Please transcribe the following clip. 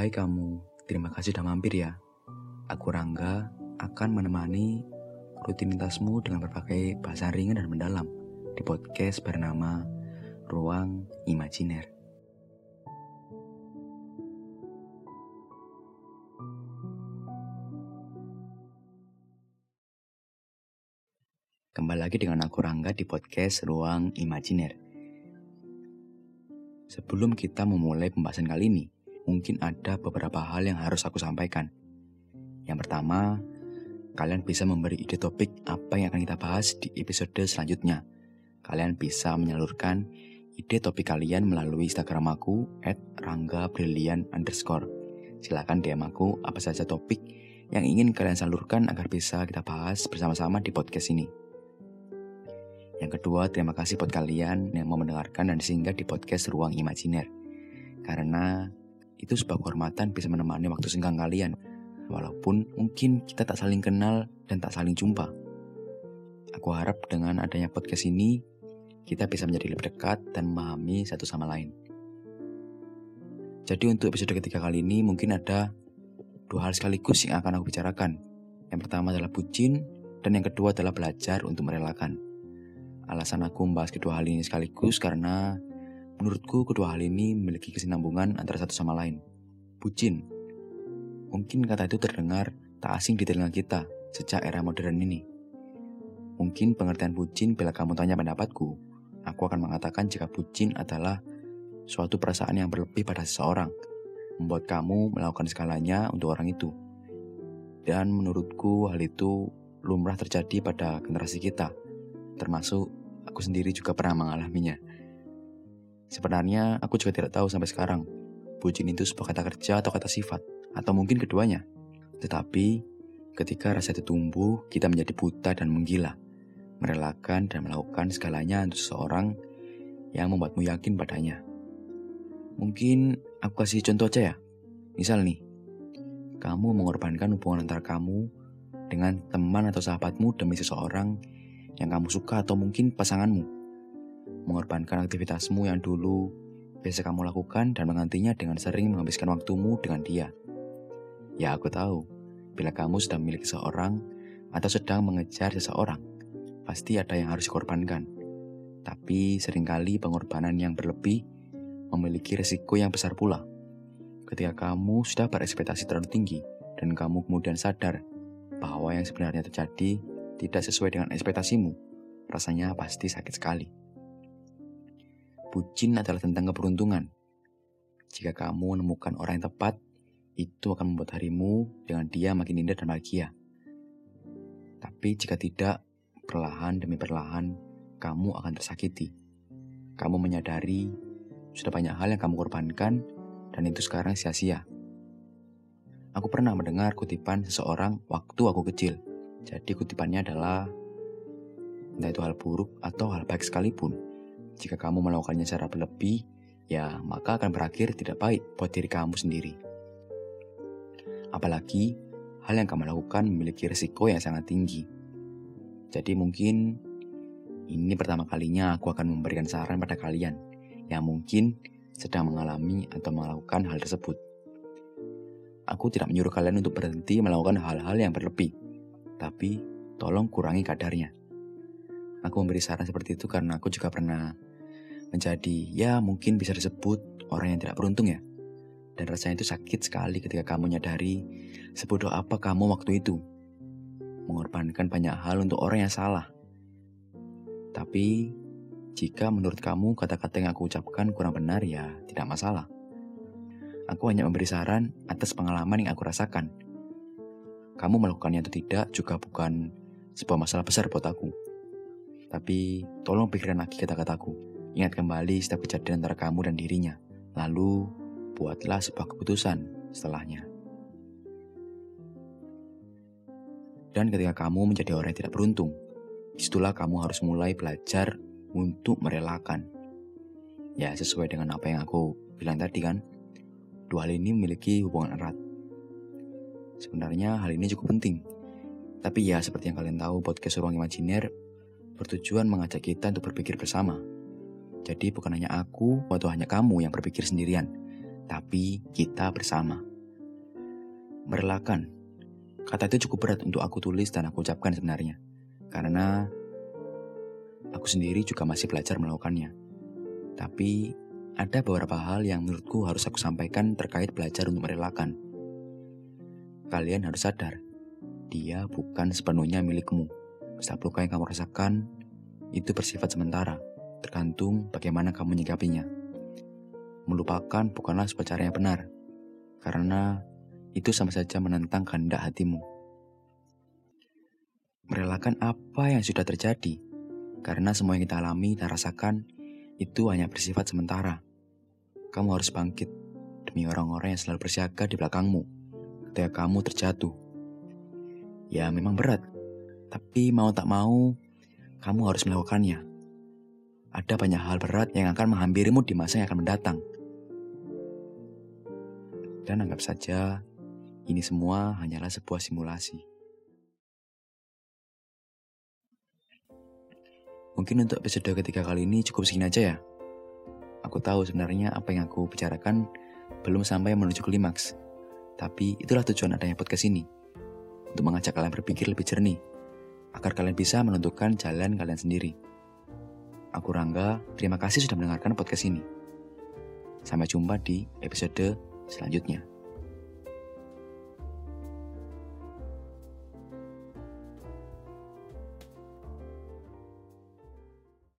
Hai kamu, terima kasih sudah mampir ya. Aku Rangga akan menemani rutinitasmu dengan berbagai bahasa ringan dan mendalam di podcast bernama Ruang Imajiner. Kembali lagi dengan aku Rangga di podcast Ruang Imajiner. Sebelum kita memulai pembahasan kali ini, mungkin ada beberapa hal yang harus aku sampaikan. Yang pertama, kalian bisa memberi ide topik apa yang akan kita bahas di episode selanjutnya. Kalian bisa menyalurkan ide topik kalian melalui Instagram aku at underscore. Silahkan DM aku apa saja topik yang ingin kalian salurkan agar bisa kita bahas bersama-sama di podcast ini. Yang kedua, terima kasih buat kalian yang mau mendengarkan dan singgah di podcast Ruang Imajiner. Karena itu sebuah kehormatan bisa menemani waktu senggang kalian, walaupun mungkin kita tak saling kenal dan tak saling jumpa. Aku harap dengan adanya podcast ini, kita bisa menjadi lebih dekat dan memahami satu sama lain. Jadi untuk episode ketiga kali ini mungkin ada dua hal sekaligus yang akan aku bicarakan. Yang pertama adalah bucin, dan yang kedua adalah belajar untuk merelakan. Alasan aku membahas kedua hal ini sekaligus karena Menurutku kedua hal ini memiliki kesinambungan antara satu sama lain. Bucin. Mungkin kata itu terdengar tak asing di telinga kita sejak era modern ini. Mungkin pengertian bucin bila kamu tanya pendapatku, aku akan mengatakan jika bucin adalah suatu perasaan yang berlebih pada seseorang, membuat kamu melakukan segalanya untuk orang itu. Dan menurutku hal itu lumrah terjadi pada generasi kita, termasuk aku sendiri juga pernah mengalaminya. Sebenarnya aku juga tidak tahu sampai sekarang, bucin itu sebuah kata kerja atau kata sifat, atau mungkin keduanya. Tetapi, ketika rasa itu tumbuh, kita menjadi buta dan menggila, merelakan dan melakukan segalanya untuk seseorang yang membuatmu yakin padanya. Mungkin aku kasih contoh aja ya. Misal nih, kamu mengorbankan hubungan antara kamu dengan teman atau sahabatmu demi seseorang yang kamu suka atau mungkin pasanganmu mengorbankan aktivitasmu yang dulu biasa kamu lakukan dan menggantinya dengan sering menghabiskan waktumu dengan dia. Ya aku tahu, bila kamu sedang memiliki seorang atau sedang mengejar seseorang, pasti ada yang harus dikorbankan. Tapi sering kali pengorbanan yang berlebih memiliki resiko yang besar pula. Ketika kamu sudah berekspektasi terlalu tinggi dan kamu kemudian sadar bahwa yang sebenarnya terjadi tidak sesuai dengan ekspektasimu, rasanya pasti sakit sekali. Bucin adalah tentang keberuntungan. Jika kamu menemukan orang yang tepat, itu akan membuat harimu dengan dia makin indah dan bahagia. Tapi jika tidak, perlahan demi perlahan, kamu akan tersakiti. Kamu menyadari sudah banyak hal yang kamu korbankan, dan itu sekarang sia-sia. Aku pernah mendengar kutipan seseorang waktu aku kecil. Jadi kutipannya adalah, entah itu hal buruk atau hal baik sekalipun, jika kamu melakukannya secara berlebih, ya maka akan berakhir tidak baik buat diri kamu sendiri. Apalagi, hal yang kamu lakukan memiliki risiko yang sangat tinggi. Jadi mungkin ini pertama kalinya aku akan memberikan saran pada kalian yang mungkin sedang mengalami atau melakukan hal tersebut. Aku tidak menyuruh kalian untuk berhenti melakukan hal-hal yang berlebih, tapi tolong kurangi kadarnya. Aku memberi saran seperti itu karena aku juga pernah menjadi ya mungkin bisa disebut orang yang tidak beruntung ya. Dan rasanya itu sakit sekali ketika kamu nyadari sebodoh apa kamu waktu itu. Mengorbankan banyak hal untuk orang yang salah. Tapi jika menurut kamu kata-kata yang aku ucapkan kurang benar ya tidak masalah. Aku hanya memberi saran atas pengalaman yang aku rasakan. Kamu melakukannya atau tidak juga bukan sebuah masalah besar buat aku. Tapi tolong pikirkan lagi kata-kataku. Ingat kembali setiap kejadian antara kamu dan dirinya. Lalu, buatlah sebuah keputusan setelahnya. Dan ketika kamu menjadi orang yang tidak beruntung, di situlah kamu harus mulai belajar untuk merelakan. Ya, sesuai dengan apa yang aku bilang tadi kan, dua hal ini memiliki hubungan erat. Sebenarnya hal ini cukup penting. Tapi ya, seperti yang kalian tahu, podcast Ruang Imajiner bertujuan mengajak kita untuk berpikir bersama jadi bukan hanya aku atau hanya kamu yang berpikir sendirian, tapi kita bersama. Merelakan. Kata itu cukup berat untuk aku tulis dan aku ucapkan sebenarnya. Karena aku sendiri juga masih belajar melakukannya. Tapi ada beberapa hal yang menurutku harus aku sampaikan terkait belajar untuk merelakan. Kalian harus sadar, dia bukan sepenuhnya milikmu. Setiap luka yang kamu rasakan, itu bersifat sementara, tergantung bagaimana kamu menyikapinya. Melupakan bukanlah sebuah cara yang benar, karena itu sama saja menentang kehendak hatimu. Merelakan apa yang sudah terjadi, karena semua yang kita alami dan rasakan itu hanya bersifat sementara. Kamu harus bangkit demi orang-orang yang selalu bersiaga di belakangmu ketika kamu terjatuh. Ya memang berat, tapi mau tak mau, kamu harus melakukannya. Ada banyak hal berat yang akan menghampirimu di masa yang akan mendatang. Dan anggap saja, ini semua hanyalah sebuah simulasi. Mungkin untuk episode ketiga kali ini cukup segini aja ya. Aku tahu sebenarnya apa yang aku bicarakan belum sampai menuju klimaks. Tapi itulah tujuan adanya podcast ini. Untuk mengajak kalian berpikir lebih jernih. Agar kalian bisa menentukan jalan kalian sendiri. Aku Rangga, terima kasih sudah mendengarkan podcast ini. Sampai jumpa di episode selanjutnya.